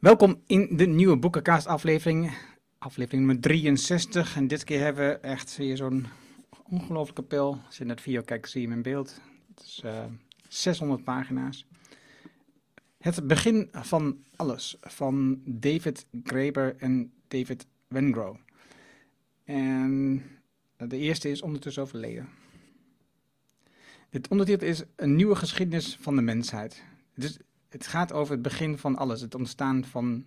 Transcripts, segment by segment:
Welkom in de nieuwe Boekencast aflevering, aflevering nummer 63. En dit keer hebben we echt weer zo'n ongelooflijke pil. Als je naar het video kijkt, zie je hem in beeld. Het is uh, 600 pagina's. Het begin van alles van David Graeber en David Wengrow. En de eerste is ondertussen overleden. Dit ondertitel is Een nieuwe geschiedenis van de mensheid. Dus het gaat over het begin van alles. Het ontstaan van,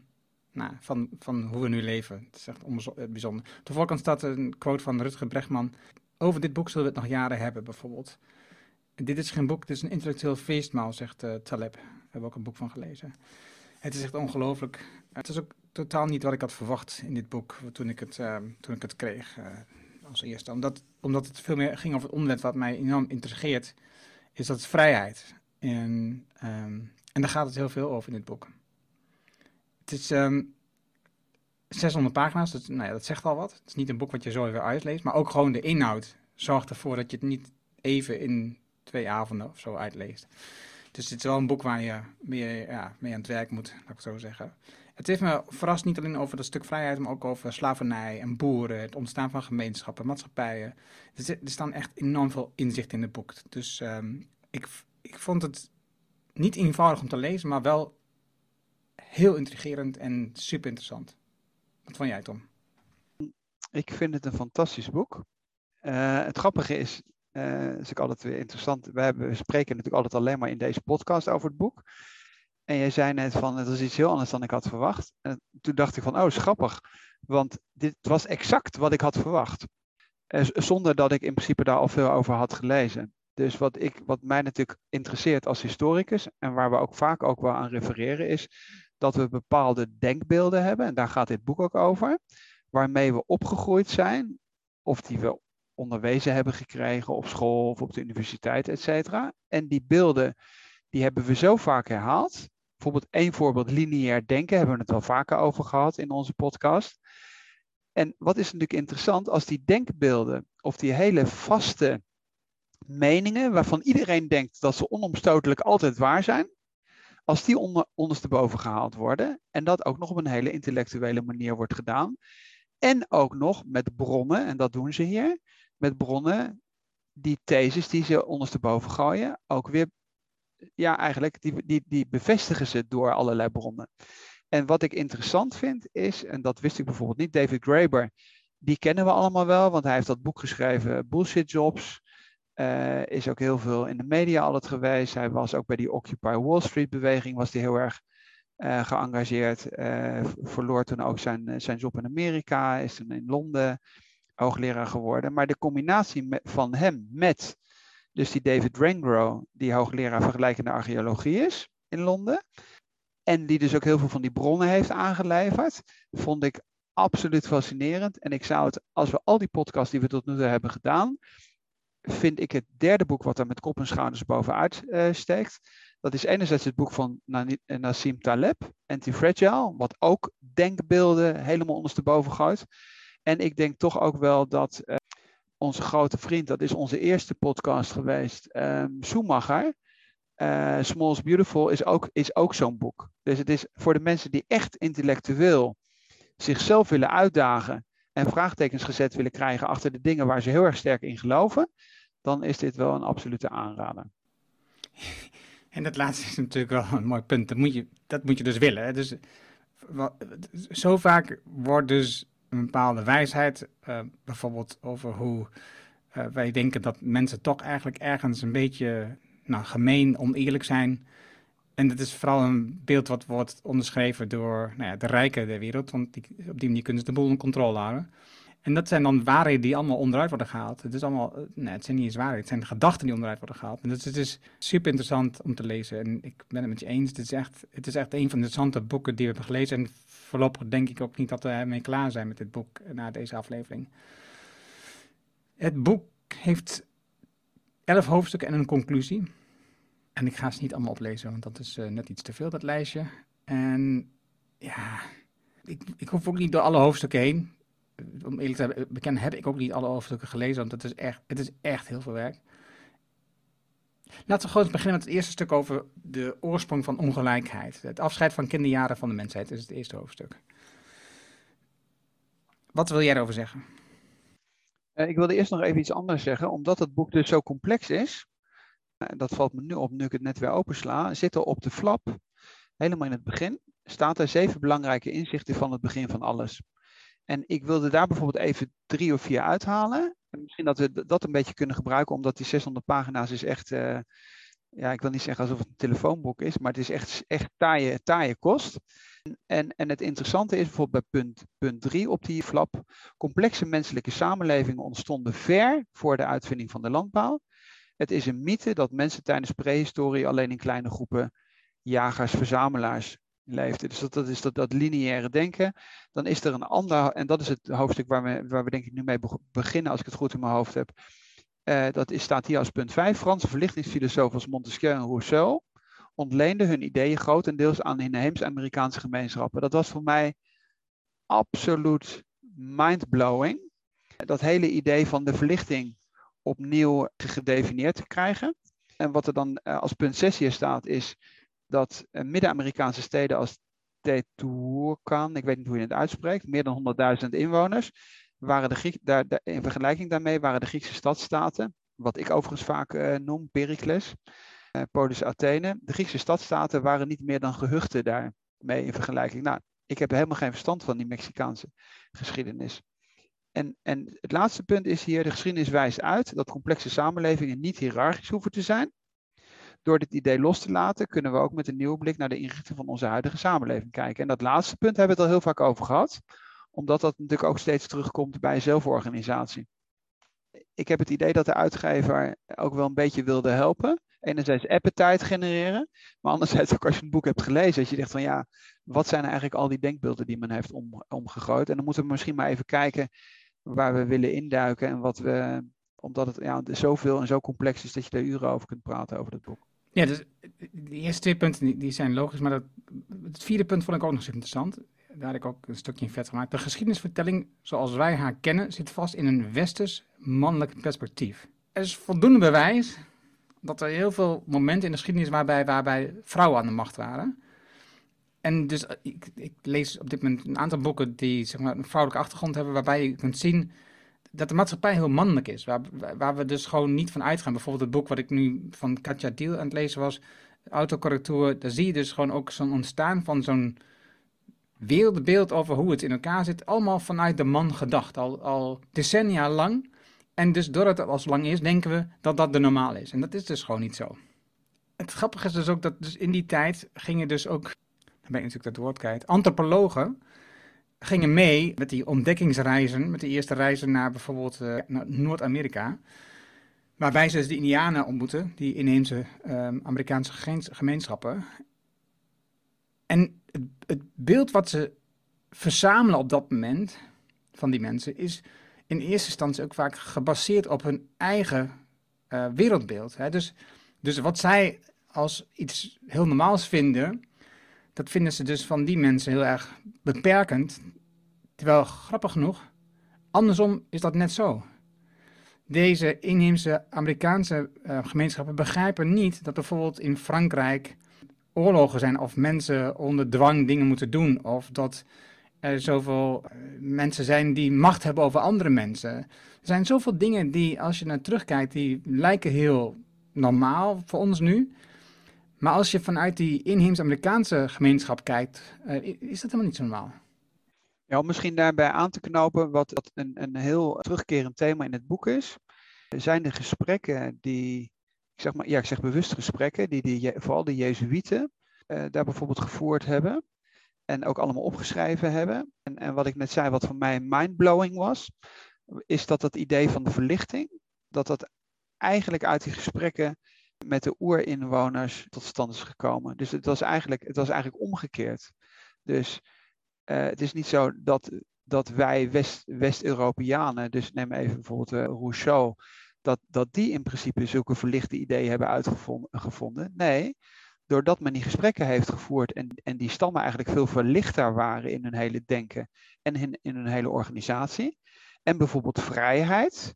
nou, van, van hoe we nu leven. Het is echt eh, bijzonder. Voorkant staat een quote van Rutger Bregman. Over dit boek zullen we het nog jaren hebben, bijvoorbeeld. dit is geen boek, dit is een intellectueel feestmaal, zegt uh, Taleb. Daar hebben we ook een boek van gelezen. Het is echt ongelooflijk. Het is ook totaal niet wat ik had verwacht in dit boek toen ik het, uh, toen ik het kreeg als eerste. Omdat, omdat het veel meer ging over het onderwerp wat mij enorm interesseert, is dat vrijheid. En um, en daar gaat het heel veel over in dit boek. Het is um, ehm, 600 pagina's, dat, nou ja, dat zegt al wat. Het is niet een boek wat je zo even uitleest, maar ook gewoon de inhoud zorgt ervoor dat je het niet even in twee avonden of zo uitleest. Dus het is wel een boek waar je mee, ja, mee aan het werk moet, laat ik het zo zeggen. Het heeft me verrast niet alleen over dat stuk vrijheid, maar ook over slavernij en boeren, het ontstaan van gemeenschappen, maatschappijen. Er, staan echt enorm veel inzicht in het boek. Dus um, ik, ik vond het niet eenvoudig om te lezen, maar wel heel intrigerend en super interessant. Wat vond jij, Tom? Ik vind het een fantastisch boek. Uh, het grappige is, uh, is ook altijd weer interessant. We, hebben, we spreken natuurlijk altijd alleen maar in deze podcast over het boek. En jij zei net van, het was iets heel anders dan ik had verwacht. En toen dacht ik van, oh, is grappig. Want dit was exact wat ik had verwacht. Uh, zonder dat ik in principe daar al veel over had gelezen. Dus wat, ik, wat mij natuurlijk interesseert als historicus en waar we ook vaak ook wel aan refereren is dat we bepaalde denkbeelden hebben, en daar gaat dit boek ook over, waarmee we opgegroeid zijn, of die we onderwezen hebben gekregen op school of op de universiteit, et cetera. En die beelden, die hebben we zo vaak herhaald. Bijvoorbeeld één voorbeeld, lineair denken, hebben we het wel vaker over gehad in onze podcast. En wat is natuurlijk interessant, als die denkbeelden of die hele vaste meningen waarvan iedereen denkt dat ze onomstotelijk altijd waar zijn, als die onder, ondersteboven gehaald worden en dat ook nog op een hele intellectuele manier wordt gedaan. En ook nog met bronnen, en dat doen ze hier, met bronnen, die theses die ze ondersteboven gooien, ook weer, ja eigenlijk, die, die, die bevestigen ze door allerlei bronnen. En wat ik interessant vind is, en dat wist ik bijvoorbeeld niet, David Graeber, die kennen we allemaal wel, want hij heeft dat boek geschreven, Bullshit Jobs. Uh, is ook heel veel in de media altijd geweest. Hij was ook bij die Occupy Wall Street beweging was hij heel erg uh, geëngageerd. Uh, verloor toen ook zijn, zijn job in Amerika. Is toen in Londen hoogleraar geworden. Maar de combinatie van hem met dus die David Rengro, die hoogleraar vergelijkende archeologie is in Londen. En die dus ook heel veel van die bronnen heeft aangeleverd. Vond ik absoluut fascinerend. En ik zou het, als we al die podcasts die we tot nu toe hebben gedaan vind ik het derde boek wat er met kop en schouders bovenuit uh, steekt. Dat is enerzijds het boek van Nassim Taleb, Anti-Fragile, wat ook denkbeelden helemaal ondersteboven gooit. En ik denk toch ook wel dat uh, onze grote vriend, dat is onze eerste podcast geweest, um, Schumacher, uh, Small's Beautiful, is ook, is ook zo'n boek. Dus het is voor de mensen die echt intellectueel zichzelf willen uitdagen en vraagtekens gezet willen krijgen achter de dingen waar ze heel erg sterk in geloven, dan is dit wel een absolute aanrader. En dat laatste is natuurlijk wel een mooi punt. Dat moet je, dat moet je dus willen. Dus, zo vaak wordt dus een bepaalde wijsheid, uh, bijvoorbeeld over hoe uh, wij denken dat mensen toch eigenlijk ergens een beetje nou, gemeen, oneerlijk zijn. En dat is vooral een beeld wat wordt onderschreven door nou ja, de rijken der wereld, want die, op die manier kunnen ze de boel in controle houden. En dat zijn dan waarheden die allemaal onderuit worden gehaald. Het, is allemaal, eh, nee, het zijn niet eens waarheden, het zijn gedachten die onderuit worden gehaald. En is, het is super interessant om te lezen. En ik ben het met je eens, het is, echt, het is echt een van de interessante boeken die we hebben gelezen. En voorlopig denk ik ook niet dat we ermee klaar zijn met dit boek na deze aflevering. Het boek heeft elf hoofdstukken en een conclusie. En ik ga ze niet allemaal oplezen, want dat is uh, net iets te veel, dat lijstje. En ja, ik, ik hoef ook niet door alle hoofdstukken heen. Om eerlijk te bekennen heb ik ook niet alle hoofdstukken gelezen, want het is echt, het is echt heel veel werk. Laten we gewoon beginnen met het eerste stuk over de oorsprong van ongelijkheid. Het afscheid van kinderjaren van de mensheid is het eerste hoofdstuk. Wat wil jij erover zeggen? Uh, ik wilde eerst nog even iets anders zeggen. Omdat het boek dus zo complex is, dat valt me nu op nu ik het net weer opensla, zit er op de flap, helemaal in het begin, staat er zeven belangrijke inzichten van het begin van alles. En ik wilde daar bijvoorbeeld even drie of vier uithalen. En misschien dat we dat een beetje kunnen gebruiken, omdat die 600 pagina's is echt, uh, ja, ik wil niet zeggen alsof het een telefoonboek is, maar het is echt, echt taaie, taaie kost. En, en het interessante is bijvoorbeeld bij punt, punt 3 op die flap. Complexe menselijke samenlevingen ontstonden ver voor de uitvinding van de landbouw. Het is een mythe dat mensen tijdens prehistorie alleen in kleine groepen jagers-verzamelaars leefden. Dus dat, dat is dat, dat lineaire denken. Dan is er een ander, en dat is het hoofdstuk waar we, waar we denk ik nu mee beginnen, als ik het goed in mijn hoofd heb. Uh, dat is, staat hier als punt 5. Franse verlichtingsfilosofen als Montesquieu en Rousseau ontleenden hun ideeën grotendeels aan inheemse Amerikaanse gemeenschappen. Dat was voor mij absoluut mindblowing. Dat hele idee van de verlichting opnieuw gedefinieerd te krijgen. En wat er dan als punt 6 hier staat, is dat Midden-Amerikaanse steden als Tetucan, ik weet niet hoe je het uitspreekt, meer dan 100.000 inwoners, waren de Griek, daar, in vergelijking daarmee waren de Griekse stadstaten, wat ik overigens vaak uh, noem, Pericles, uh, Polis Athene, de Griekse stadstaten waren niet meer dan gehuchten daarmee in vergelijking. Nou, ik heb helemaal geen verstand van die Mexicaanse geschiedenis. En, en het laatste punt is hier, de geschiedenis wijst uit dat complexe samenlevingen niet hiërarchisch hoeven te zijn. Door dit idee los te laten, kunnen we ook met een nieuwe blik naar de inrichting van onze huidige samenleving kijken. En dat laatste punt hebben we het al heel vaak over gehad, omdat dat natuurlijk ook steeds terugkomt bij zelforganisatie. Ik heb het idee dat de uitgever ook wel een beetje wilde helpen. Enerzijds appetite genereren, maar anderzijds ook als je een boek hebt gelezen, dat je denkt van ja, wat zijn eigenlijk al die denkbeelden die men heeft om, omgegooid? En dan moeten we misschien maar even kijken waar we willen induiken en wat we, omdat het ja, zoveel en zo complex is dat je er uren over kunt praten over dat boek. Ja, dus de eerste twee punten die, zijn logisch, maar dat, het vierde punt vond ik ook nog eens interessant. Daar heb ik ook een stukje in vet gemaakt. De geschiedenisvertelling zoals wij haar kennen zit vast in een westers mannelijk perspectief. Er is voldoende bewijs dat er heel veel momenten in de geschiedenis waarbij, waarbij vrouwen aan de macht waren. En dus ik, ik, lees op dit moment een aantal boeken die zeg maar, een vrouwelijke achtergrond hebben, waarbij je kunt zien dat de maatschappij heel mannelijk is. Waar, waar we dus gewoon niet van uitgaan. Bijvoorbeeld het boek wat ik nu van Katja Diel aan het lezen was, autocorrectuur. Daar zie je dus gewoon ook zo'n ontstaan van zo'n wereldbeeld over hoe het in elkaar zit. Allemaal vanuit de man gedacht, al, al decennia lang. En dus doordat het al zo lang is, denken we dat dat de normaal is. En dat is dus gewoon niet zo. Het grappige is dus ook dat dus in die tijd gingen dus ook, dan ben ik natuurlijk dat woord kwijt, antropologen gingen mee met die ontdekkingsreizen, met de eerste reizen naar bijvoorbeeld uh, Noord-Amerika. Waarbij ze dus de Indianen ontmoeten, die inheemse um, Amerikaanse gemeenschappen. En het, het, beeld wat ze verzamelen op dat moment van die mensen is in eerste instantie ook vaak gebaseerd op hun eigen uh, wereldbeeld. Hè? Dus, dus wat zij als iets heel normaals vinden, dat vinden ze dus van die mensen heel erg beperkend. Terwijl, grappig genoeg, andersom is dat net zo. Deze inheemse Amerikaanse uh, gemeenschappen begrijpen niet dat bijvoorbeeld in Frankrijk oorlogen zijn of mensen onder dwang dingen moeten doen. Of dat er zoveel eh, mensen zijn die macht hebben over andere mensen. Er zijn zoveel dingen die, als je naar terugkijkt, die lijken heel normaal voor ons nu. Maar als je vanuit die inheemse Amerikaanse gemeenschap kijkt, uh, is dat helemaal niet zo normaal. Ja, om misschien daarbij aan te knopen, wat een, een heel terugkerend thema in het boek is, zijn de gesprekken die, ik zeg maar, ja, ik zeg bewust gesprekken, die, die vooral de Jezuïeten uh, daar bijvoorbeeld gevoerd hebben en ook allemaal opgeschreven hebben. En, en wat ik net zei, wat voor mij mindblowing was, is dat het idee van de verlichting, dat dat eigenlijk uit die gesprekken met de oerinwoners tot stand is gekomen. Dus het was eigenlijk, het was eigenlijk omgekeerd. Dus uh, het is niet zo dat, dat wij West, West-Europeanen, dus neem even bijvoorbeeld uh, Rousseau, dat, dat die in principe zulke verlichte ideeën hebben uitgevonden. Nee, doordat men die gesprekken heeft gevoerd en, en die stammen eigenlijk veel verlichter waren in hun hele denken en in hun hele organisatie. En bijvoorbeeld vrijheid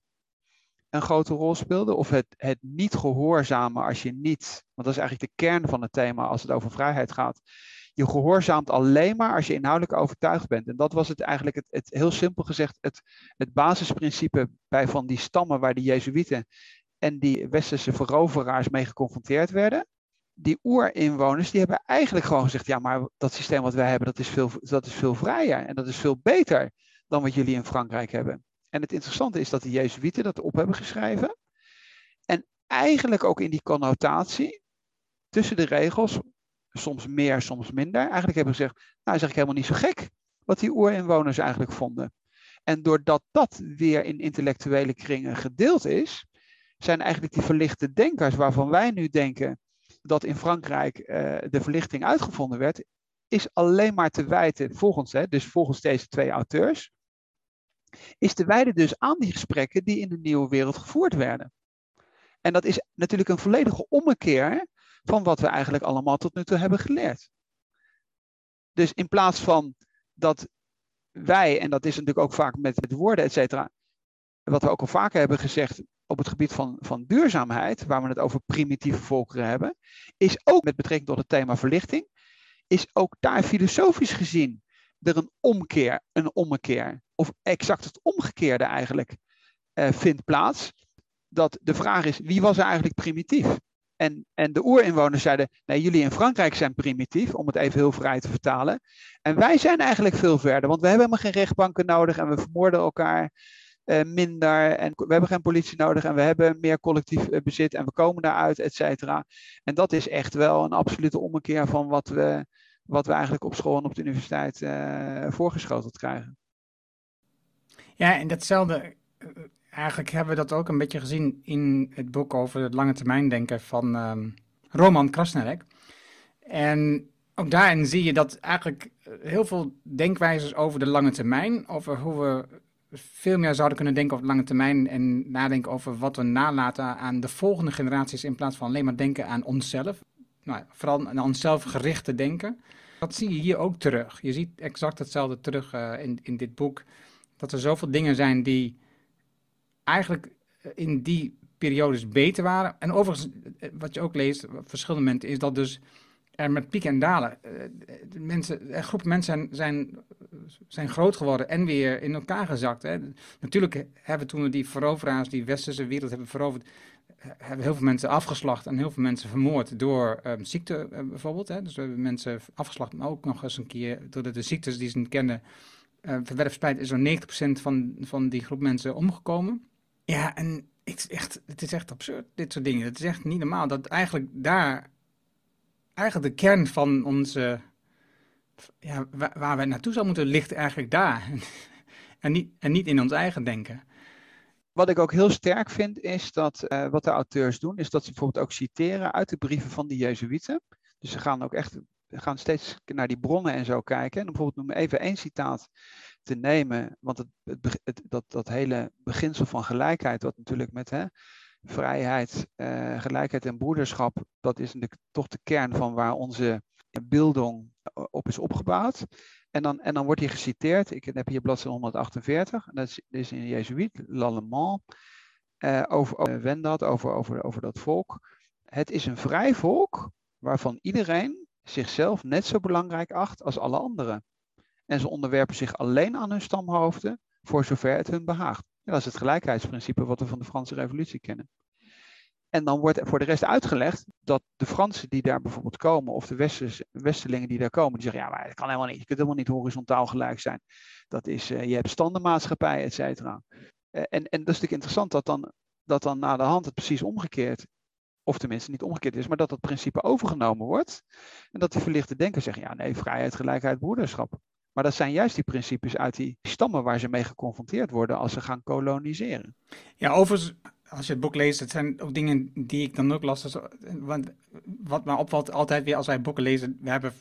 een grote rol speelde, of het, het niet gehoorzamen als je niet, want dat is eigenlijk de kern van het thema als het over vrijheid gaat. Je gehoorzaamt alleen maar als je inhoudelijk overtuigd bent. En dat was het eigenlijk, het, het heel simpel gezegd, het, het basisprincipe bij van die stammen waar de Jezuïeten en die westerse veroveraars mee geconfronteerd werden. Die oerinwoners die hebben eigenlijk gewoon gezegd, ja maar dat systeem wat wij hebben, dat is veel, dat is veel vrijer en dat is veel beter dan wat jullie in Frankrijk hebben. En het interessante is dat de Jezuïeten dat op hebben geschreven. En eigenlijk ook in die connotatie tussen de regels, soms meer, soms minder, eigenlijk hebben gezegd, nou is eigenlijk helemaal niet zo gek wat die oerinwoners eigenlijk vonden. En doordat dat weer in intellectuele kringen gedeeld is, zijn eigenlijk die verlichte denkers waarvan wij nu denken dat in Frankrijk uh, de verlichting uitgevonden werd, is alleen maar te wijten, volgens, hè, dus volgens deze twee auteurs, is te wijden dus aan die gesprekken die in de nieuwe wereld gevoerd werden. En dat is natuurlijk een volledige ommekeer van wat we eigenlijk allemaal tot nu toe hebben geleerd. Dus in plaats van dat wij, en dat is natuurlijk ook vaak met, met woorden, et cetera, wat we ook al vaker hebben gezegd op het gebied van, van duurzaamheid, waar we het over primitieve volkeren hebben, is ook met betrekking tot het thema verlichting, is ook daar filosofisch gezien er een omkeer, een ommekeer, of exact het omgekeerde eigenlijk, uh, vindt plaats. Dat de vraag is, wie was er eigenlijk primitief? En, en de oerinwoners zeiden, nee, jullie in Frankrijk zijn primitief, om het even heel vrij te vertalen. En wij zijn eigenlijk veel verder, want we hebben helemaal geen rechtbanken nodig en we vermoorden elkaar uh, minder. En we hebben geen politie nodig en we hebben meer collectief uh, bezit en we komen daaruit, et cetera. En dat is echt wel een absolute ommekeer van wat we, wat we eigenlijk op school en op de universiteit uh, voorgeschoteld krijgen. Ja, en datzelfde, eigenlijk hebben we dat ook een beetje gezien in het boek over het lange termijn denken van um, Roman Krasnerek. En ook daarin zie je dat eigenlijk heel veel denkwijzes over de lange termijn, over hoe we veel meer zouden kunnen denken over de lange termijn en nadenken over wat we nalaten aan de volgende generaties in plaats van alleen maar denken aan onszelf. Nou, vooral aan onszelf gerichte denken. Dat zie je hier ook terug. Je ziet exact hetzelfde terug uh, in, in dit boek. Dat er zoveel dingen zijn die eigenlijk eh, in die periodes beter waren. En overigens, eh, wat je ook leest op verschillende momenten, is dat dus er met pieken en dalen. Mensen, een mensen zijn, zijn, zijn groot geworden en weer in elkaar gezakt. Hè. Natuurlijk hebben toen we die veroveraars, die westerse wereld hebben veroverd, hebben heel veel mensen afgeslacht en heel veel mensen vermoord door um, ziekte uh, bijvoorbeeld. Hè. Dus we hebben mensen afgeslacht, maar ook nog eens een keer door de, ziektes die ze niet kenden uh, is zo'n 90% van, van die groep mensen omgekomen. Ja, en het is, echt, het is echt absurd, dit soort dingen. Het is echt niet normaal dat eigenlijk daar, eigenlijk de kern van onze, ja, waar, we naartoe zou moeten, ligt eigenlijk daar. en, niet, en niet in ons eigen denken. Wat ik ook heel sterk vind, is dat uh, wat de auteurs doen, is dat ze bijvoorbeeld ook citeren uit de brieven van de Jezuïeten. Dus ze gaan ook echt gaan steeds naar die bronnen en zo kijken. En bijvoorbeeld noem even één citaat te nemen, want het, het, dat, dat hele beginsel van gelijkheid, wat natuurlijk met hè, vrijheid, uh, gelijkheid en broederschap, dat is natuurlijk toch de kern van waar onze bildung op is opgebouwd. En dan, en dan wordt hier geciteerd, ik heb hier bladzijde 148, en dat is, in Jezuïet, L'Allemand, uh, over, over Wendat, over, over, over dat volk. Het is een vrij volk waarvan iedereen zichzelf net zo belangrijk acht als alle anderen. En ze onderwerpen zich alleen aan hun stamhoofden voor zover het hun behaagt. dat is het gelijkheidsprincipe wat we van de Franse Revolutie kennen. En dan wordt voor de rest uitgelegd dat de Fransen die daar bijvoorbeeld komen, of de Westerlingen die daar komen, die zeggen, ja, maar dat kan helemaal niet. Je kunt helemaal niet horizontaal gelijk zijn. Dat is, uh, je hebt standenmaatschappij, et cetera. Uh, en, en dat is natuurlijk interessant dat dan, dat dan na de hand het precies omgekeerd, of tenminste niet omgekeerd is, maar dat dat principe overgenomen wordt. En dat die verlichte denkers zeggen, ja, nee, vrijheid, gelijkheid, broederschap. Maar dat zijn juist die principes uit die stammen waar ze mee geconfronteerd worden als ze gaan koloniseren. Ja, overigens, als je het boek leest, het zijn ook dingen die ik dan ook las. Dus, want wat me opvalt altijd weer als wij boeken lezen, we hebben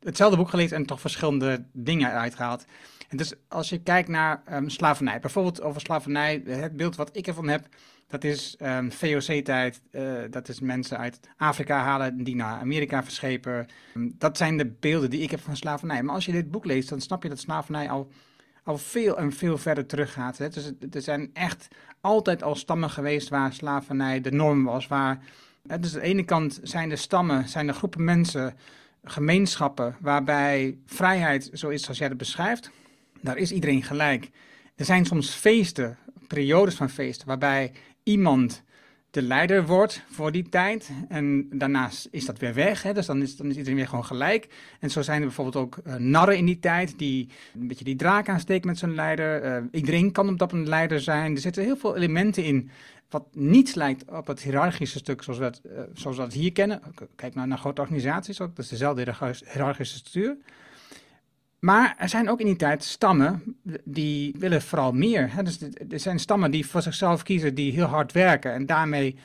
hetzelfde boek gelezen en toch verschillende dingen uitgehaald. En dus als je kijkt naar um, slavernij, bijvoorbeeld over slavernij, het beeld wat ik ervan heb, dat is ehm, VOC-tijd, eh, dat is mensen uit Afrika halen die naar Amerika verschepen. Um, dat zijn de beelden die ik heb van slavernij. Maar als je dit boek leest, dan snap je dat slavernij al al veel en veel verder teruggaat. Dus er zijn echt altijd al stammen geweest waar slavernij de norm was. Waar, dus aan de ene kant zijn er stammen, zijn er groepen mensen, gemeenschappen waarbij vrijheid zo is zoals jij het beschrijft. Daar is iedereen gelijk. Er zijn soms feesten, periodes van feesten, waarbij iemand de leider wordt voor die tijd. En daarnaast is dat weer weg. Hè? Dus dan is, dan is iedereen weer gewoon gelijk. En zo zijn er bijvoorbeeld ook uh, narren in die tijd die een beetje die draak aansteken met zijn leider. Uh, iedereen kan op dat een leider zijn. Er zitten heel veel elementen in wat niets lijkt op het hiërarchische stuk zoals we het, uh, zoals we hier kennen. Kijk nou naar grote organisaties ook, dat is dezelfde hiërarchische structuur. Maar er zijn ook in die tijd stammen die willen vooral meer. Hè? Dus er zijn stammen die voor zichzelf kiezen, die heel hard werken. En daarmee,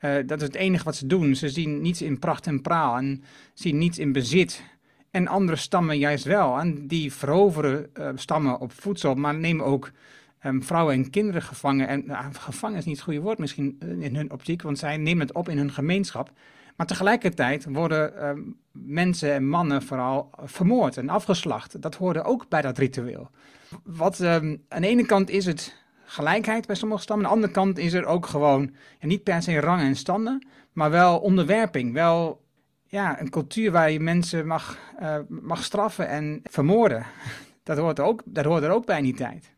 uh, dat is het enige wat ze doen. Ze zien niets in pracht en praal en zien niets in bezit. En andere stammen juist wel. En die veroveren uh, stammen op voedsel, maar nemen ook um, vrouwen en kinderen gevangen. En uh, gevangen is niet het goede woord misschien in hun optiek, want zij nemen het op in hun gemeenschap. Maar tegelijkertijd worden uh, mensen en mannen vooral vermoord en afgeslacht. Dat hoorde ook bij dat ritueel. Wat um, aan de ene kant is het gelijkheid bij sommige stammen. Aan de andere kant is er ook gewoon, niet per se rangen en standen, maar wel onderwerping. Wel ja, een cultuur waar je mensen mag, uh, mag straffen en vermoorden. Dat hoort, ook, dat hoort er ook bij in die tijd.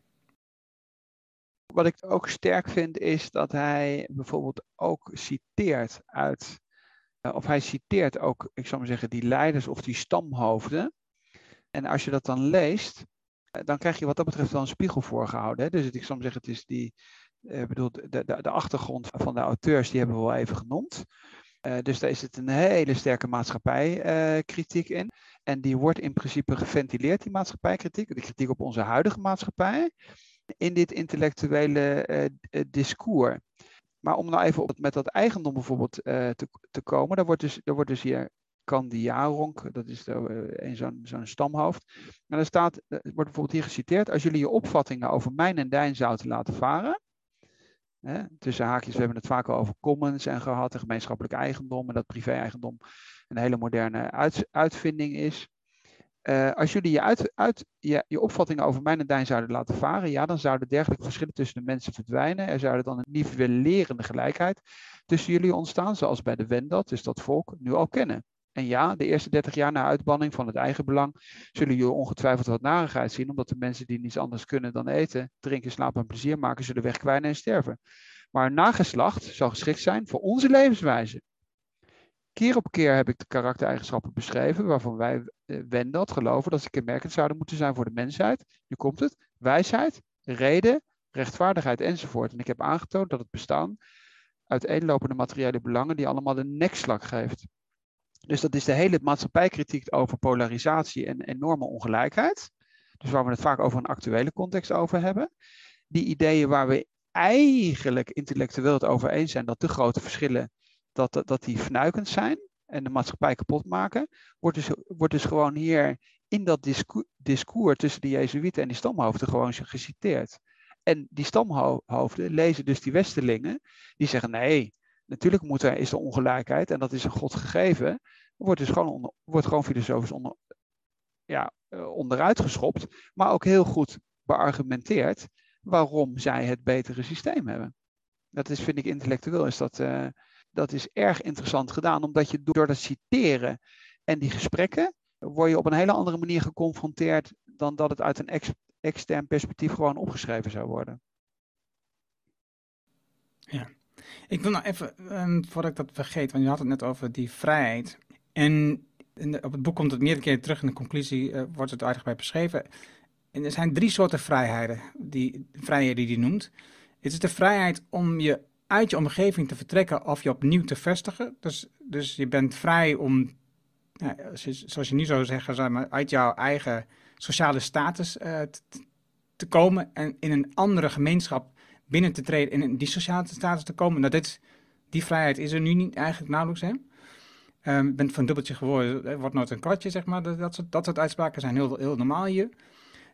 Wat ik ook sterk vind is dat hij bijvoorbeeld ook citeert uit of hij citeert ook, ik zou maar zeggen, die leiders of die stamhoofden. En als je dat dan leest, uh, dan krijg je wat dat betreft wel een spiegel voorgehouden. Hè? Dus ik zou maar zeggen, het is die, uh, bedoel, de, de, de achtergrond van de auteurs, die hebben we wel even genoemd. dus daar is het een hele sterke maatschappijkritiek in. En die wordt in principe geventileerd, die maatschappijkritiek, de kritiek op onze huidige maatschappij, in dit intellectuele discours. Maar om nou even op, met dat eigendom bijvoorbeeld uh, te, te komen, daar wordt dus, daar wordt dus hier Kandiaronk, dat is een zo'n zo'n stamhoofd. En er staat, er wordt bijvoorbeeld hier geciteerd, als jullie je opvattingen over mijn en dijn zouden laten varen, hè, tussen haakjes, we hebben het vaak al over commons en gehad, en gemeenschappelijk eigendom, en dat privé-eigendom een hele moderne uit, uitvinding is. Uh, als jullie je, uit, je, je opvattingen over mijn en dijn zouden laten varen, ja, dan zouden dergelijke verschillen tussen de mensen verdwijnen. Er zouden dan een nivellerende gelijkheid tussen jullie ontstaan, zoals bij de Wendat, dus dat volk, nu al kennen. En ja, de eerste 30 jaar na uitbanning van het eigen belang zullen jullie ongetwijfeld wat narigheid zien, omdat de mensen die niets anders kunnen dan eten, drinken, slapen en plezier maken, zullen wegkwijnen en sterven. Maar een nageslacht zal geschikt zijn voor onze levenswijze. Keer op keer heb ik de karaktereigenschappen beschreven waarvan wij uh, Wendat geloven dat ze kenmerkend zouden moeten zijn voor de mensheid. Nu komt het. Wijsheid, reden, rechtvaardigheid enzovoort. En ik heb aangetoond dat het bestaan uiteenlopende materiële belangen die allemaal de nekslag geeft. Dus dat is de hele maatschappijkritiek over polarisatie en enorme ongelijkheid. Dus waar we het vaak over een actuele context over hebben. Die ideeën waar we eigenlijk intellectueel het over eens zijn dat de grote verschillen dat, dat, die fnuikend zijn en de maatschappij kapot maken, wordt dus, wordt dus gewoon hier in dat discours, tussen de Jezuïeten en die stamhoofden gewoon geciteerd. En die stamhoofden lezen dus die Westelingen, die zeggen nee, natuurlijk moet er, is er ongelijkheid en dat is een God gegeven. Wordt dus gewoon, wordt gewoon filosofisch onder, ja, eh, onderuit geschopt, maar ook heel goed beargumenteerd waarom zij het betere systeem hebben. Dat is, vind ik intellectueel, is dat, uh, dat is erg interessant gedaan, omdat je door dat citeren en die gesprekken, word je op een hele andere manier geconfronteerd dan dat het uit een ex extern perspectief gewoon opgeschreven zou worden. Ja, ik wil nou even, um, voordat ik dat vergeet, want je had het net over die vrijheid. En op het boek komt het meerdere keren terug in de conclusie, uh, wordt het uitgebreid beschreven. En er zijn drie soorten vrijheden, die, vrijheden die hij noemt. Het is de vrijheid om je uit je omgeving te vertrekken of je opnieuw te vestigen. Dus, dus je bent vrij om, nou, zoals je nu zou zeggen, zeg maar, uit jouw eigen sociale status uh, te, komen en in een andere gemeenschap binnen te treden, in die sociale status te komen. Nou, dit, die vrijheid is er nu niet eigenlijk nauwelijks. Hè? Um, je bent van dubbeltje geworden, wordt nooit een kwartje, zeg maar. Dat, dat, soort, dat uitspraken zijn heel, heel normaal hier.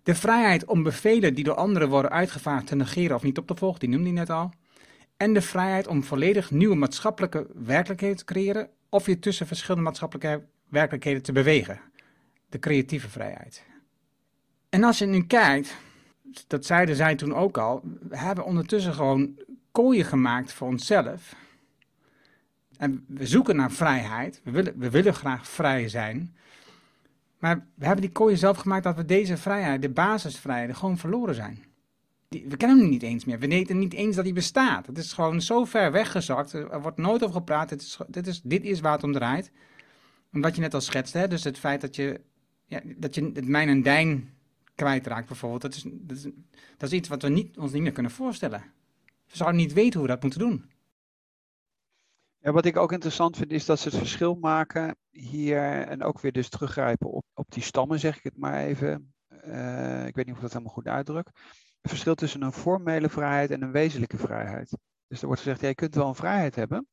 De vrijheid om bevelen die door anderen worden uitgevaardigd te negeren of niet op te volgen, die noemde hij net al en de vrijheid om volledig nieuwe maatschappelijke werkelijkheden te creëren of je tussen verschillende maatschappelijke werkelijkheden te bewegen. De creatieve vrijheid. En als je nu kijkt, dat zeiden zij toen ook al, we hebben ondertussen gewoon kooien gemaakt voor onszelf. En we zoeken naar vrijheid, we willen, we willen graag vrij zijn. Maar we hebben die kooien zelf gemaakt dat we deze vrijheid, de basisvrijheden, gewoon verloren zijn. We kennen hem niet eens meer. We weten niet eens dat hij bestaat. Het is gewoon zo ver weggezakt. Er wordt nooit over gepraat. Dit is, dit is, dit is waar het om draait. Omdat je net al schetste, hè? dus het feit dat je, ja, dat je het mijn en dijn kwijtraakt bijvoorbeeld. Dat is, dat is, dat is iets wat we niet, ons niet meer kunnen voorstellen. We zouden niet weten hoe we dat moeten doen. Ja, wat ik ook interessant vind is dat ze het verschil maken hier en ook weer dus teruggrijpen op, op die stammen, zeg ik het maar even. Uh, ik weet niet of ik dat helemaal goed uitdruk. Het verschil tussen een formele vrijheid en een wezenlijke vrijheid. Dus er wordt gezegd, ja, je kunt wel een vrijheid hebben.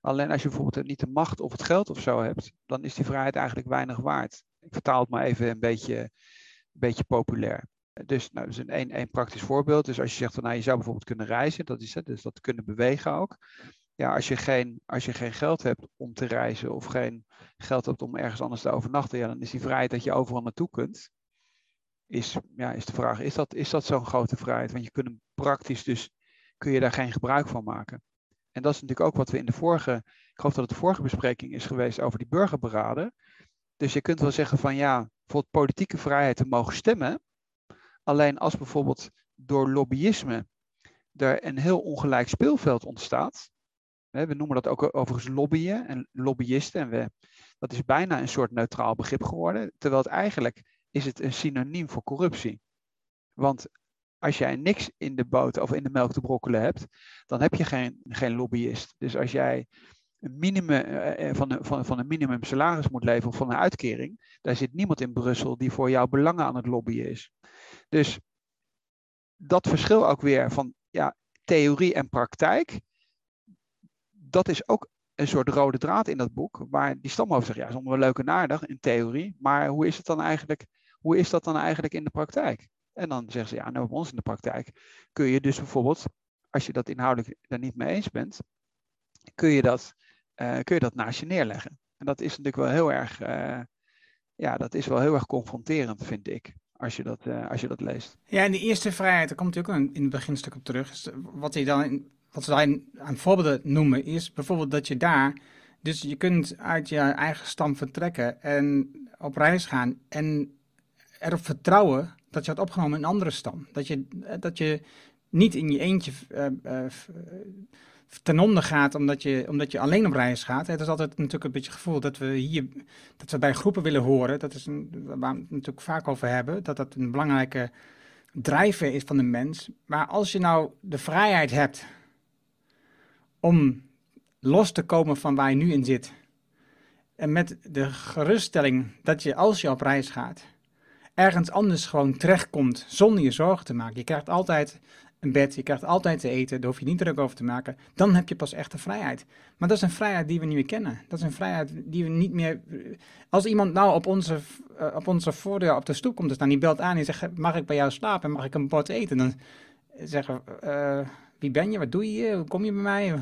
Alleen als je bijvoorbeeld niet de macht of het geld of zo hebt, dan is die vrijheid eigenlijk weinig waard. Ik vertaal het maar even een beetje, een beetje populair. Dus nou, dat is een, een, praktisch voorbeeld. Dus als je zegt, van, nou, je zou bijvoorbeeld kunnen reizen, dat is het, dus dat kunnen bewegen ook ja, als je, geen, als je geen geld hebt om te reizen of geen geld hebt om ergens anders te overnachten, ja, dan is die vrijheid dat je overal naartoe kunt. Is, ja, is de vraag, is dat, is dat zo'n grote vrijheid? Want je kunt praktisch dus, kun je daar geen gebruik van maken. En dat is natuurlijk ook wat we in de vorige, ik geloof dat het de vorige bespreking is geweest over die burgerberaden. Dus je kunt wel zeggen van ja, bijvoorbeeld politieke vrijheid te mogen stemmen. Alleen als bijvoorbeeld door lobbyisme er een heel ongelijk speelveld ontstaat, we noemen dat ook overigens lobbyen en lobbyisten. En we, dat is bijna een soort neutraal begrip geworden. Terwijl het eigenlijk is het een synoniem voor corruptie. Want als jij niks in de boter of in de melk te brokkelen hebt, dan heb je geen, geen lobbyist. Dus als jij een minimum, eh, eh, van, een, van, van een minimum salaris moet leven of van een uitkering, daar zit niemand in Brussel die voor jouw belangen aan het lobbyen is. Dus dat verschil ook weer van ja, theorie en praktijk dat is ook een soort rode draad in dat boek, waar die stamhoofd zegt, ja, is allemaal wel leuk en in theorie, maar hoe is het dan eigenlijk, hoe is dat dan eigenlijk in de praktijk? En dan zeggen ze, ja, nou bij ons in de praktijk kun je dus bijvoorbeeld, als je dat inhoudelijk daar niet mee eens bent, kun je dat, uh, kun je dat naast je neerleggen. En dat is natuurlijk wel heel erg, uh, ja, dat is wel heel erg confronterend, vind ik. Als je, dat, uh, als je dat leest. Ja, en die eerste vrijheid, daar komt natuurlijk ook in het beginstuk op terug. Wat hij dan wat zij aan voorbeelden noemen, is bijvoorbeeld dat je daar, dus je kunt uit je eigen stam vertrekken en op reis gaan en erop vertrouwen dat je wordt opgenomen in een andere stam. Dat je, dat je niet in je eentje uh, uh, ten onder gaat omdat je, omdat je alleen op reis gaat. Het is altijd natuurlijk een beetje het gevoel dat we hier dat we bij groepen willen horen. Dat is een, waar we het natuurlijk vaak over hebben. Dat dat een belangrijke drijfveer is van de mens. Maar als je nou de vrijheid hebt om los te komen van waar je nu in zit. En met de geruststelling dat je als je op reis gaat, ergens anders gewoon terechtkomt zonder je zorgen te maken. Je krijgt altijd een bed, je krijgt altijd te eten, daar hoef je niet druk over te maken. Dan heb je pas echte vrijheid. Maar dat is een vrijheid die we niet meer kennen. Dat is een vrijheid die we niet meer... Als iemand nou op onze, uh, op onze voordeur op de stoep komt te staan, die belt aan en zegt, mag ik bij jou slapen en mag ik een bord eten? Dan zeggen we... Uh, wie ben je? Wat doe je? Hoe kom je bij mij?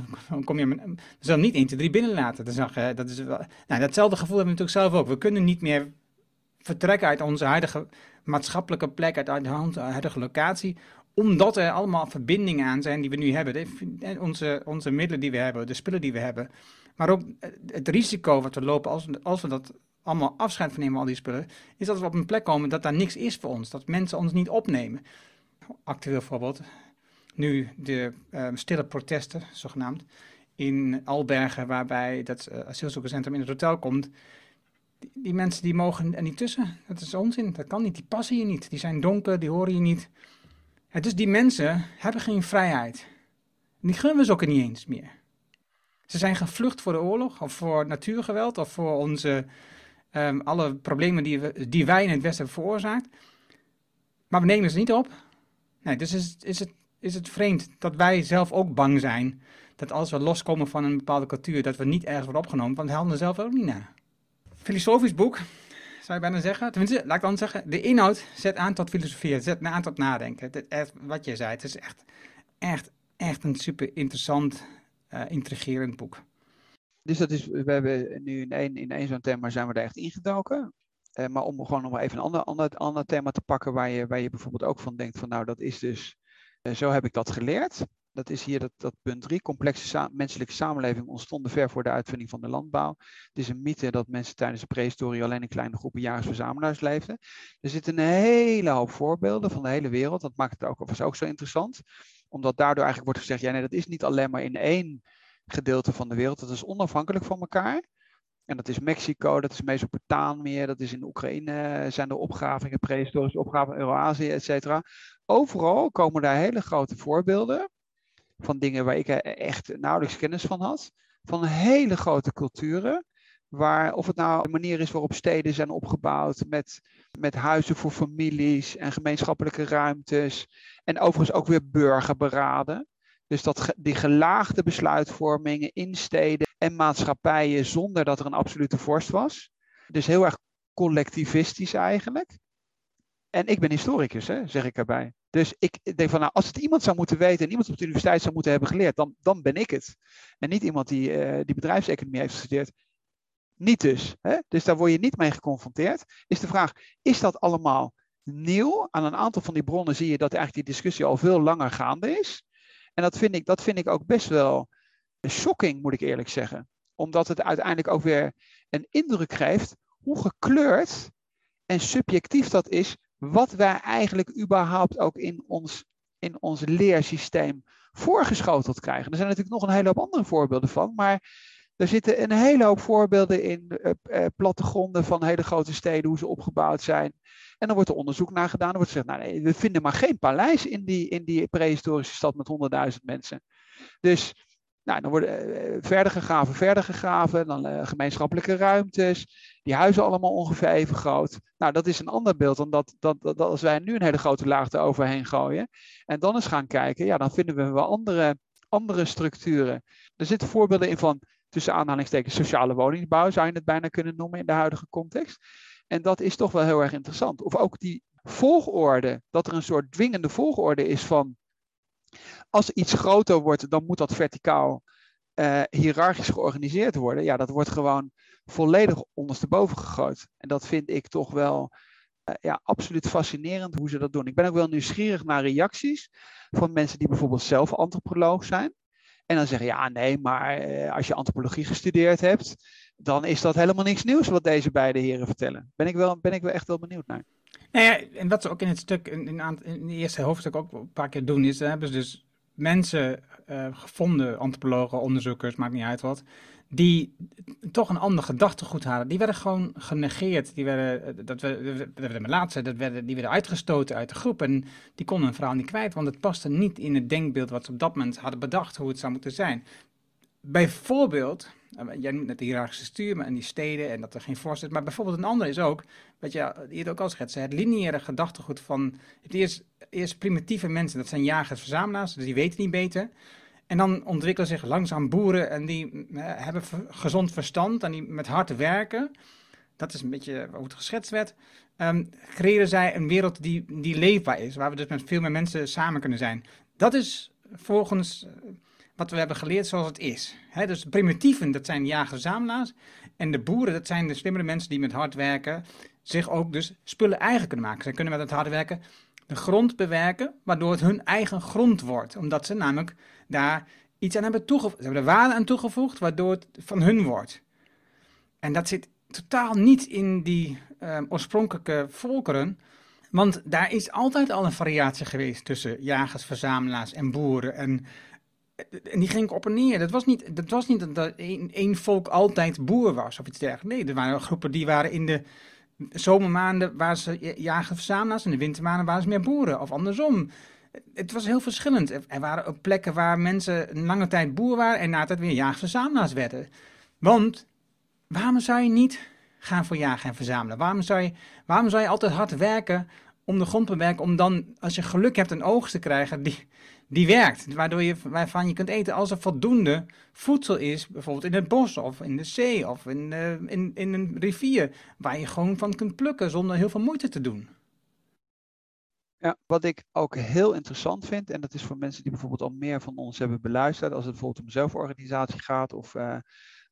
Kom je We zullen niet 1, 2, 3 binnenlaten. Dan zeg, dat is wel, nou, datzelfde gevoel hebben we natuurlijk zelf ook. We kunnen niet meer vertrekken uit onze huidige maatschappelijke plek, uit de huidige locatie, omdat er allemaal verbindingen aan zijn die we nu hebben. onze, onze middelen die we hebben, de spullen die we hebben. Maar ook het risico wat we lopen als, als we dat allemaal afscheid van nemen, al die spullen, is dat we op een plek komen dat daar niks is voor ons. Dat mensen ons niet opnemen. Actueel voorbeeld, nu de ehm, stille protesten, zogenaamd, in Albergen, waarbij dat uh, asielzoekerscentrum in het hotel komt. Die, mensen die mogen er niet tussen. Dat is onzin, dat kan niet, die passen je niet. Die zijn donker, die horen je niet. dus die mensen hebben geen vrijheid. Die gunnen we ze ook niet eens meer. Ze zijn gevlucht voor de oorlog, of voor natuurgeweld, of voor onze, um, alle problemen die, we, die wij in het Westen hebben veroorzaakt. Maar we nemen ze niet op. Nee, dus is, is het is het vreemd dat wij zelf ook bang zijn dat als we loskomen van een bepaalde cultuur, dat we niet ergens worden opgenomen, want we er zelf ook niet naar. Filosofisch boek, zou je bijna zeggen. Tenminste, laat ik dan zeggen, de inhoud zet aan tot filosofie, zet aan tot nadenken. Wat je zei, het is echt, echt, echt een super interessant, uh, intrigerend boek. Dus dat is, we hebben nu in één, in één zo'n thema zijn we er echt ingedoken. Uh, maar om gewoon nog even een ander, ander, ander thema te pakken waar je, waar je bijvoorbeeld ook van denkt van nou dat is dus, uh, zo heb ik dat geleerd. Dat is hier dat, dat punt 3. Complexe menselijke samenleving ontstonden ver voor de uitvinding van de landbouw. Het is een mythe dat mensen tijdens de prehistorie alleen in kleine groepen jagers-verzamelaars leefden. Er zitten een hele hoop voorbeelden van de hele wereld. Dat maakt het ook, was ook zo interessant. Omdat daardoor eigenlijk wordt gezegd, ja nee, dat is niet alleen maar in één gedeelte van de wereld. Dat is onafhankelijk van elkaar. En dat is Mexico, dat is Mesopotamië, dat is in Oekraïne, zijn er opgravingen, prehistorische opgaven, Euroazië, et cetera. Overal komen daar hele grote voorbeelden van dingen waar ik echt nauwelijks kennis van had. Van hele grote culturen. Waar, of het nou de manier is waarop steden zijn opgebouwd met, met huizen voor families en gemeenschappelijke ruimtes. En overigens ook weer burgerberaden. Dus dat, die gelaagde besluitvormingen in steden en maatschappijen zonder dat er een absolute vorst was. Dus heel erg collectivistisch eigenlijk. En ik ben historicus, hè, zeg ik erbij. Dus ik denk van, nou, als het iemand zou moeten weten en iemand op de universiteit zou moeten hebben geleerd, dan, dan ben ik het. En niet iemand die, uh, die bedrijfseconomie heeft gestudeerd. Niet dus. Hè? Dus daar word je niet mee geconfronteerd. Is de vraag, is dat allemaal nieuw? Aan een aantal van die bronnen zie je dat eigenlijk die discussie al veel langer gaande is. En dat vind ik, dat vind ik ook best wel shocking, moet ik eerlijk zeggen. Omdat het uiteindelijk ook weer een indruk geeft hoe gekleurd en subjectief dat is wat wij eigenlijk überhaupt ook in ons, in ons leersysteem voorgeschoteld krijgen. Er zijn natuurlijk nog een hele hoop andere voorbeelden van, maar er zitten een hele hoop voorbeelden in uh, uh, plattegronden van hele grote steden, hoe ze opgebouwd zijn. En dan wordt er onderzoek naar gedaan. Dan wordt gezegd, nou nee, we vinden maar geen paleis in die, in die prehistorische stad met 100.000 mensen. Dus nou, dan worden uh, verder gegraven, verder gegraven, dan gemeenschappelijke ruimtes, die huizen allemaal ongeveer even groot. Nou, dat is een ander beeld dan dat, dat, dat, als wij nu een hele grote laag eroverheen gooien en dan eens gaan kijken, ja, dan vinden we wel andere, andere structuren. Er zitten voorbeelden in van, tussen aanhalingstekens, sociale woningbouw, zou je het bijna kunnen noemen in de huidige context. En dat is toch wel heel erg interessant. Of ook die volgorde, dat er een soort dwingende volgorde is van als iets groter wordt, dan moet dat verticaal uh, hiërarchisch georganiseerd worden. Ja, dat wordt gewoon volledig ondersteboven gegooid. En dat vind ik toch wel uh, ja, absoluut fascinerend hoe ze dat doen. Ik ben ook wel nieuwsgierig naar reacties van mensen die bijvoorbeeld zelf antropoloog zijn. En dan zeggen, ja, nee, maar uh, als je antropologie gestudeerd hebt, dan is dat helemaal niks nieuws wat deze beide heren vertellen. Ben ik wel, ben ik wel echt wel benieuwd naar. Nou ja, en wat ze ook in het stuk, in, in, in het eerste hoofdstuk ook een paar keer doen, is, dan hebben ze dus mensen uh, gevonden, antropologen, onderzoekers, maakt niet uit wat, die toch een ander gedachtegoed hadden. Die werden gewoon genegeerd. Die werden, dat werden laatste, dat werden, die werden uitgestoten uit de groep. En die konden een verhaal niet kwijt, want het paste niet in het denkbeeld wat ze op dat moment hadden bedacht hoe het zou moeten zijn. Bijvoorbeeld, eh, jij noemt net de hiërarchische stuur en die steden en dat er geen vorst. Maar bijvoorbeeld een ander is ook, wat je hier ook al schetsen, het lineaire gedachtegoed van het eerst, eerst primitieve mensen, dat zijn jagers-verzamelaars, dus die weten niet beter. En dan ontwikkelen zich langzaam boeren en die uh, hebben gezond verstand en die met hard werken. Dat is een beetje hoe het geschetst werd. Um, creëren zij een wereld die, die leefbaar is, waar we dus met veel meer mensen samen kunnen zijn. Dat is volgens wat we hebben geleerd zoals het is. Dus primitieven, dat zijn jagers-verzamelaars. En de boeren, dat zijn de slimmere mensen die met hard werken zich ook dus spullen eigen kunnen maken. Zij kunnen met het hard werken de grond bewerken, waardoor het hun eigen grond wordt. Omdat ze namelijk daar iets aan hebben toegevoegd. Ze hebben er waarde aan toegevoegd, waardoor het van hun wordt. En dat zit totaal niet in die uh, oorspronkelijke volkeren. Want daar is altijd al een variatie geweest tussen jagers, verzamelaars en boeren. En en die ging op en neer. Dat was niet, dat was niet dat één volk altijd boer was of iets dergelijks. Nee, er waren groepen die waren in de zomermaanden waren ze jagen verzamelaars en de wintermaanden waren ze meer boeren. Of andersom. Het was heel verschillend. Er waren ook plekken waar mensen een lange tijd boer waren en na tijd weer jagen-verzamelaars werden. Want waarom zou je niet gaan voor jagen en verzamelen? Waarom zou je, waarom zou je altijd hard werken om de grond te bewerken, om dan, als je geluk hebt, een oogst te krijgen die, die werkt. Waardoor je, waarvan je kunt eten als er voldoende voedsel is, bijvoorbeeld in het bos of in de zee of in, uh, in, in een rivier, waar je gewoon van kunt plukken zonder heel veel moeite te doen. Ja, wat ik ook heel interessant vind, en dat is voor mensen die bijvoorbeeld al meer van ons hebben beluisterd, als het bijvoorbeeld om zelforganisatie gaat of uh,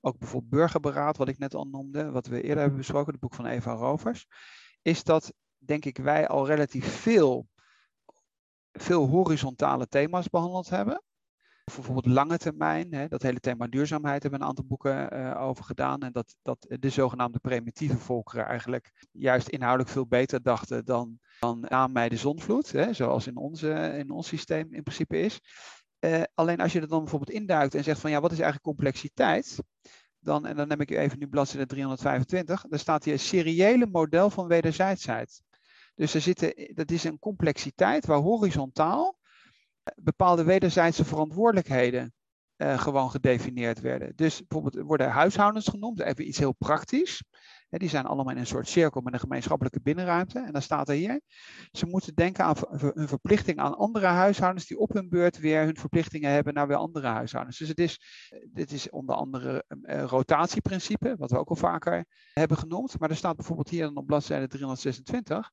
ook bijvoorbeeld burgerberaad, wat ik net al noemde, wat we eerder hebben besproken, het boek van Eva Rovers, is dat, denk ik, wij al relatief veel, veel horizontale thema's behandeld hebben. Bijvoorbeeld lange termijn, hè, dat hele thema duurzaamheid hebben we een aantal boeken uh, over gedaan. En dat, dat de zogenaamde primitieve volkeren eigenlijk juist inhoudelijk veel beter dachten dan, dan na mij de zonvloed, hè, zoals in, onze, in ons systeem in principe is. Uh, alleen als je er dan bijvoorbeeld induikt en zegt van ja, wat is eigenlijk complexiteit? Dan, en dan neem ik even nu bladzijde 325, daar staat hier seriële model van wederzijdsheid. Dus er zitten, dat is een complexiteit waar horizontaal bepaalde wederzijdse verantwoordelijkheden uh, gewoon gedefinieerd werden. Dus bijvoorbeeld worden huishoudens genoemd, even iets heel praktisch. die zijn allemaal in een soort cirkel met een gemeenschappelijke binnenruimte. En dan staat er hier, ze moeten denken aan hun verplichting aan andere huishoudens die op hun beurt weer hun verplichtingen hebben naar weer andere huishoudens. Dus het is, dit is onder andere uh, rotatieprincipe, wat we ook al vaker hebben genoemd. Maar er staat bijvoorbeeld hier dan op bladzijde 326,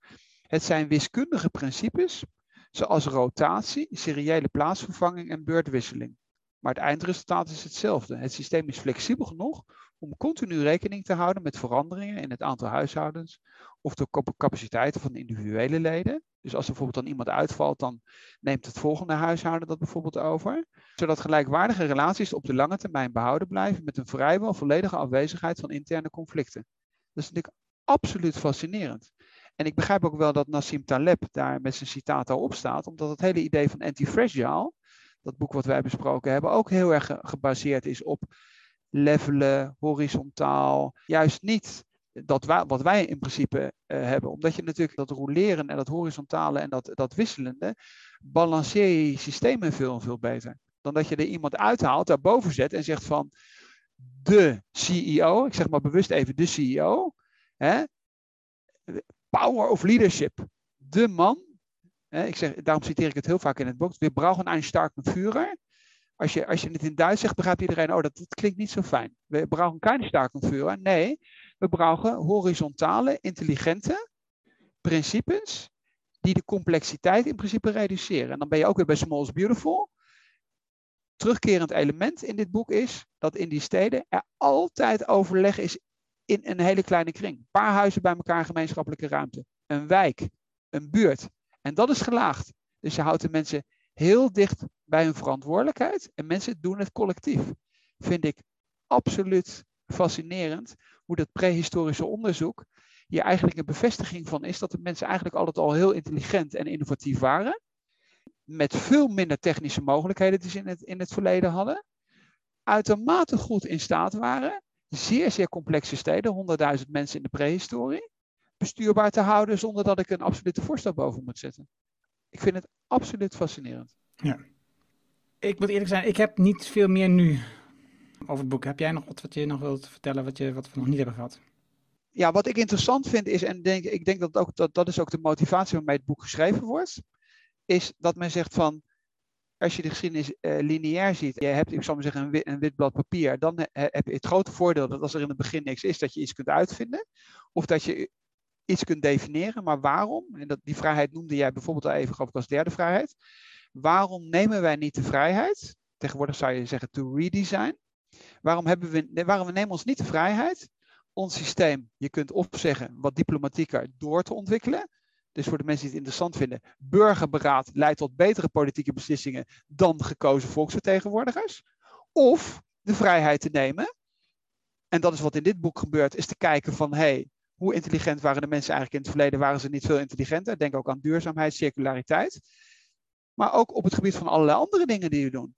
het zijn wiskundige principes zoals rotatie, seriële plaatsvervanging en beurtwisseling. Maar het eindresultaat is hetzelfde. Het systeem is flexibel genoeg om continu rekening te houden met veranderingen in het aantal huishoudens of de capaciteiten van individuele leden. Dus als er bijvoorbeeld dan iemand uitvalt, dan neemt het volgende huishouden dat bijvoorbeeld over. Zodat gelijkwaardige relaties op de lange termijn behouden blijven met een vrijwel volledige afwezigheid van interne conflicten. Dat is natuurlijk absoluut fascinerend. En ik begrijp ook wel dat Nassim Taleb daar met zijn citaat al op staat, omdat het hele idee van anti-fragile, dat boek wat wij besproken hebben, ook heel erg gebaseerd is op levelen, horizontaal. Juist niet dat wat wij in principe uh, hebben. Omdat je natuurlijk dat roleren en dat horizontale en dat, dat wisselende, balanceer je systemen veel veel beter. Dan dat je er iemand uithaalt, daarboven zet en zegt van de CEO, ik zeg maar bewust even de CEO, hè, power of leadership. De man, hè, ik zeg, daarom citeer ik het heel vaak in het boek, we brauchen een starke Führer. Als je, als je het in Duits zegt, begrijpt iedereen, oh, dat, klinkt niet zo fijn. We brauchen keine starke Führer. Nee, we brauchen horizontale, intelligente principes die de complexiteit in principe reduceren. En dan ben je ook weer bij Small is Beautiful. Terugkerend element in dit boek is dat in die steden er altijd overleg is in een hele kleine kring. Een paar huizen bij elkaar, gemeenschappelijke ruimte. Een wijk, een buurt. En dat is gelaagd. Dus je houdt de mensen heel dicht bij hun verantwoordelijkheid en mensen doen het collectief. Vind ik absoluut fascinerend hoe dat prehistorische onderzoek hier eigenlijk een bevestiging van is dat de mensen eigenlijk altijd al heel intelligent en innovatief waren. Met veel minder technische mogelijkheden die ze in het, in het verleden hadden. Uitermate goed in staat waren zeer, zeer complexe steden, 100.000 mensen in de prehistorie, bestuurbaar te houden zonder dat ik een absolute voorstel boven moet zetten. Ik vind het absoluut fascinerend. Ja. Ik moet eerlijk zijn, ik heb niet veel meer nu over het boek. Heb jij nog wat wat je nog wilt vertellen, wat, je, wat we nog niet hebben gehad? Ja, wat ik interessant vind is, en denk, ik denk dat, ook, dat dat is ook de motivatie waarmee het boek geschreven wordt, is dat men zegt van, als je de geschiedenis uh, lineair ziet, je hebt, ik zal maar zeggen, een wit, een wit blad papier, dan heb je het grote voordeel dat als er in het begin niks is, dat je iets kunt uitvinden. Of dat je iets kunt definiëren. Maar waarom? En dat, die vrijheid noemde jij bijvoorbeeld al even als derde vrijheid. Waarom nemen wij niet de vrijheid? Tegenwoordig zou je zeggen to redesign. Waarom, hebben we, waarom nemen we ons niet de vrijheid? Ons systeem, je kunt of zeggen wat diplomatieker door te ontwikkelen. Dus voor de mensen die het interessant vinden, burgerberaad leidt tot betere politieke beslissingen dan gekozen volksvertegenwoordigers. Of de vrijheid te nemen, en dat is wat in dit boek gebeurt, is te kijken van hey, hoe intelligent waren de mensen eigenlijk in het verleden? Waren ze niet veel intelligenter? Denk ook aan duurzaamheid, circulariteit. Maar ook op het gebied van allerlei andere dingen die we doen.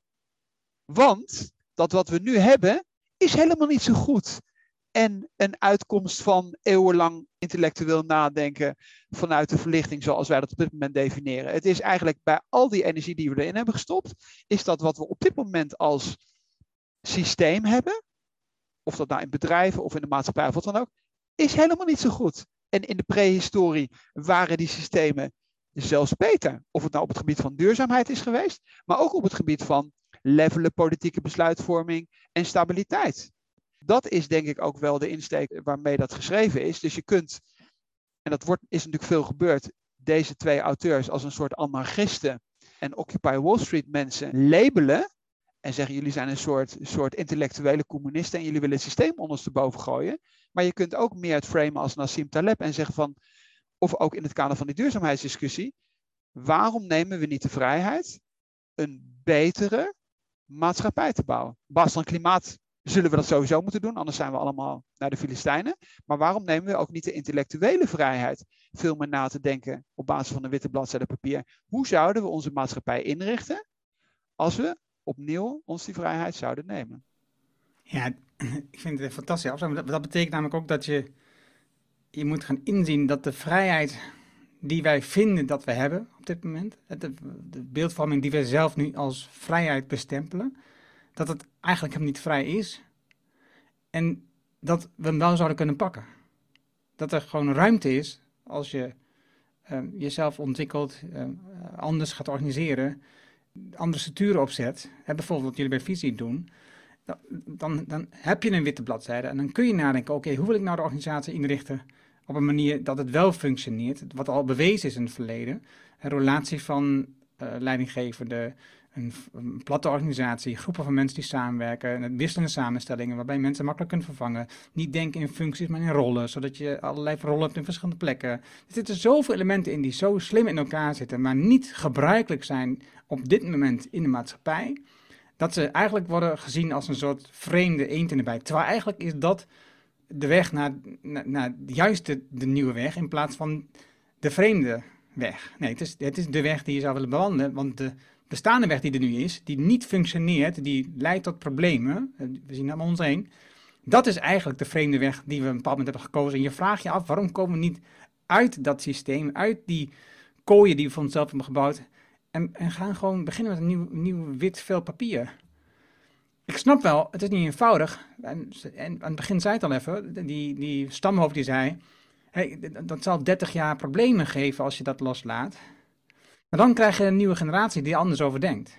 Want dat wat we nu hebben, is helemaal niet zo goed en een uitkomst van eeuwenlang intellectueel nadenken vanuit de verlichting zoals wij dat op dit moment definiëren. Het is eigenlijk bij al die energie die we erin hebben gestopt, is dat wat we op dit moment als systeem hebben, of dat nou in bedrijven of in de maatschappij of wat dan ook, is helemaal niet zo goed. En in de prehistorie waren die systemen zelfs beter. Of het nou op het gebied van duurzaamheid is geweest, maar ook op het gebied van levelen politieke besluitvorming en stabiliteit dat is denk ik ook wel de insteek waarmee dat geschreven is. Dus je kunt, en dat wordt, is natuurlijk veel gebeurd, deze twee auteurs als een soort anarchisten en Occupy Wall Street mensen labelen en zeggen jullie zijn een soort, soort intellectuele communisten en jullie willen het systeem ondersteboven gooien. Maar je kunt ook meer het framen als Nassim Taleb en zeggen van, of ook in het kader van die duurzaamheidsdiscussie, waarom nemen we niet de vrijheid een betere maatschappij te bouwen? Op basis van klimaat zullen we dat sowieso moeten doen, anders zijn we allemaal naar de Filistijnen. Maar waarom nemen we ook niet de intellectuele vrijheid veel meer na te denken op basis van een witte bladzijde papier? Hoe zouden we onze maatschappij inrichten als we opnieuw ons die vrijheid zouden nemen? Ja, ik vind het fantastisch. Dat, dat betekent namelijk ook dat je, je moet gaan inzien dat de vrijheid die wij vinden dat we hebben op dit moment, de, de beeldvorming die wij zelf nu als vrijheid bestempelen, dat het eigenlijk hem niet vrij is. En dat we hem wel zouden kunnen pakken. Dat er gewoon ruimte is als je uh, jezelf ontwikkelt, uh, anders gaat organiseren, andere structuren opzet. Hè, bijvoorbeeld wat jullie bij Visie doen. Dan, dan, heb je een witte bladzijde en dan kun je nadenken, oké, hoe wil ik nou de organisatie inrichten op een manier dat het wel functioneert, wat al bewezen is in het verleden. Een relatie van uh, leidinggevende, een, platte organisatie, groepen van mensen die samenwerken, wisselende samenstellingen waarbij mensen makkelijk kunnen vervangen. Niet denken in functies, maar in rollen, zodat je allerlei rollen hebt in verschillende plekken. Er zitten zoveel elementen in die zo slim in elkaar zitten, maar niet gebruikelijk zijn op dit moment in de maatschappij, dat ze eigenlijk worden gezien als een soort vreemde eend in de bijt. Terwijl eigenlijk is dat de weg naar, naar, naar juist de, de nieuwe weg in plaats van de vreemde weg. Nee, het is, het is de weg die je zou willen bewandelen, want de bestaande weg die er nu is, die niet functioneert, die leidt tot problemen, eh, we zien dat om ons heen, dat is eigenlijk de vreemde weg die we een bepaald moment hebben gekozen. En je vraagt je af, waarom komen we niet uit dat systeem, uit die kooien die we voor onszelf hebben gebouwd, en, en gaan gewoon beginnen met een nieuw, nieuw wit vel papier. Ik snap wel, het is niet eenvoudig. En, en aan het begin zei het al even, die, die stamhoofd die zei, hey, dat zal 30 jaar problemen geven als je dat loslaat. Maar dan krijg je een nieuwe generatie die anders over denkt.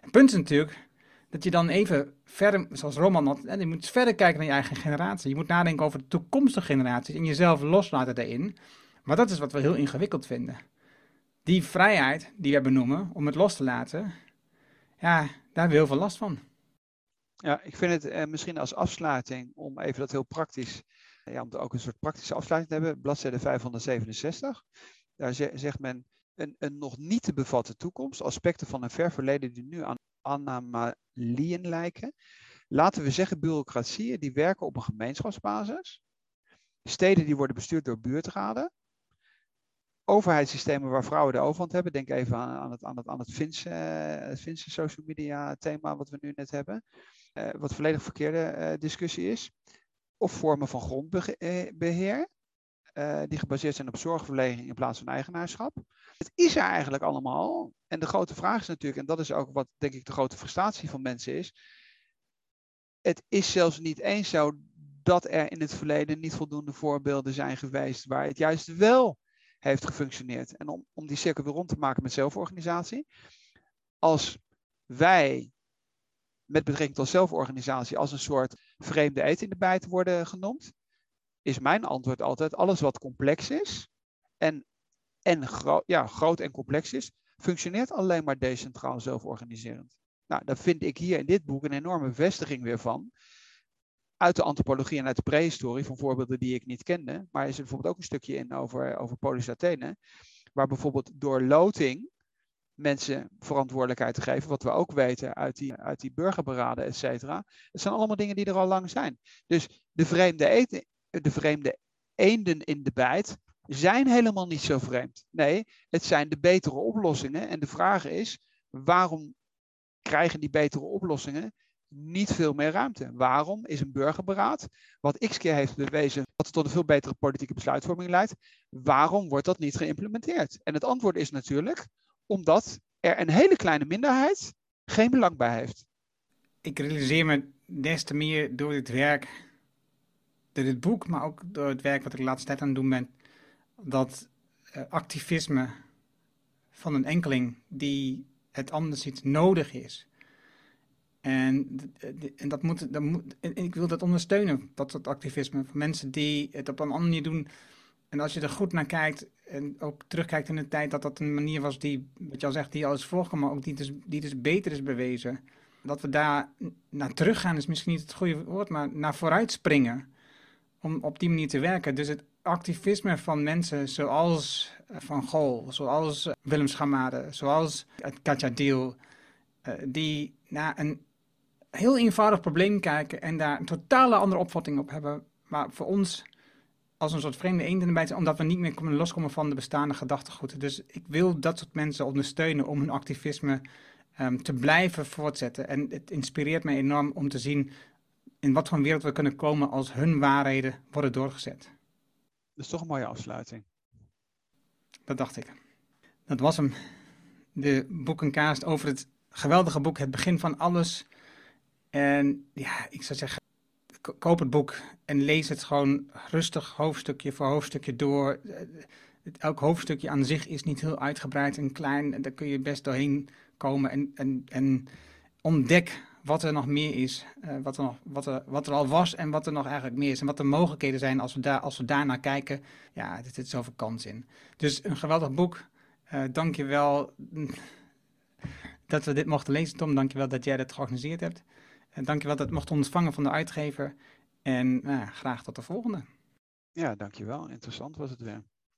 Het punt is natuurlijk dat je dan even verder, zoals Roman had, je moet verder kijken naar je eigen generatie. Je moet nadenken over de toekomstige generaties en jezelf loslaten daarin. Maar dat is wat we heel ingewikkeld vinden. Die vrijheid die we benoemen om het los te laten, ja, daar hebben we heel veel last van. Ja, ik vind het eh, misschien als afsluiting, om even dat heel praktisch, ja, om ook een soort praktische afsluiting te hebben, bladzijde 567. Daar zegt men, een, nog niet te bevatten toekomst, aspecten van een ver verleden die nu aan anomalieën lijken. Laten we zeggen bureaucratieën die werken op een gemeenschapsbasis. Steden die worden bestuurd door buurtraden. Overheidssystemen waar vrouwen de overhand hebben. Denk even aan, aan het, aan het, aan het Finse, Finse social media thema wat we nu net hebben. Uh, wat volledig verkeerde uh, discussie is. Of vormen van grondbeheer. die gebaseerd zijn op zorgverlening in plaats van eigenaarschap. Het is er eigenlijk allemaal. En de grote vraag is natuurlijk, en dat is ook wat denk ik de grote frustratie van mensen is. Het is zelfs niet eens zo dat er in het verleden niet voldoende voorbeelden zijn geweest waar het juist wel heeft gefunctioneerd. En om, om die cirkel weer rond te maken met zelforganisatie. Als wij met betrekking tot zelforganisatie als een soort vreemde eten in de bijt worden genoemd, is mijn antwoord altijd alles wat complex is en en ja, groot en complex is, functioneert alleen maar decentraal zelforganiserend. Nou, daar vind ik hier in dit boek een enorme bevestiging weer van. Uit de antropologie en uit de prehistorie, van voorbeelden die ik niet kende. Maar er is er bijvoorbeeld ook een stukje in over, over Polis Athene. Waar bijvoorbeeld door loting mensen verantwoordelijkheid te geven. Wat we ook weten uit die, uit die burgerberaden, et cetera. Het zijn allemaal dingen die er al lang zijn. Dus de vreemde, eten, de vreemde eenden in de bijt zijn helemaal niet zo vreemd. Nee, het zijn de betere oplossingen. En de vraag is, waarom krijgen die betere oplossingen niet veel meer ruimte? Waarom is een burgerberaad, wat x keer heeft bewezen dat het tot een veel betere politieke besluitvorming leidt, waarom wordt dat niet geïmplementeerd? En het antwoord is natuurlijk omdat er een hele kleine minderheid geen belang bij heeft. Ik realiseer me des te meer door dit werk, door dit boek, maar ook door het werk wat ik de laatste tijd aan het doen ben, dat uh, activisme van een enkeling die het anders ziet nodig is. En, en dat moet, dat moet, ik wil dat ondersteunen, dat soort activisme van mensen die het op een andere manier doen. En als je er goed naar kijkt en ook terugkijkt in de tijd, dat dat een manier was die, wat je al zegt, die al is maar ook die dus, die dus beter is bewezen. dat we daar naar terug gaan, is misschien niet het goede woord, maar naar vooruit springen. Om op die manier te werken. Dus het activisme van mensen zoals eh, Van Gol, zoals eh, Willem Schamade, zoals Katja Deel, die naar een heel eenvoudig probleem kijken en daar een totale andere opvatting op hebben. Maar voor ons als een soort vreemde eend in de bijt, omdat we niet meer loskomen van de bestaande gedachtegoed. Dus ik wil dat soort mensen ondersteunen om hun activisme um, te blijven voortzetten. En het inspireert mij enorm om te zien in wat voor wereld we kunnen komen als hun waarheden worden doorgezet. Dat is toch een mooie afsluiting. Dat dacht ik. Dat was hem. De boekenkaast over het geweldige boek Het Begin van Alles. En ja, ik zou zeggen, koop het boek en lees het gewoon rustig hoofdstukje voor hoofdstukje door. Elk hoofdstukje aan zich is niet heel uitgebreid en klein. Daar kun je best doorheen komen en, en, en ontdek wat er nog meer is. Uh, wat, er nog, wat, er, wat er al was en wat er nog eigenlijk meer is. En wat de mogelijkheden zijn als we, daar, als we daarnaar kijken. Ja, er zit zoveel kans in. Dus een geweldig boek. Uh, Dank je wel dat we dit mochten lezen, Tom. Dank je wel dat jij dit georganiseerd hebt. En dank je wel dat het mocht ontvangen van de uitgever. En nou, graag tot de volgende. Ja, dankjewel. Interessant was het weer.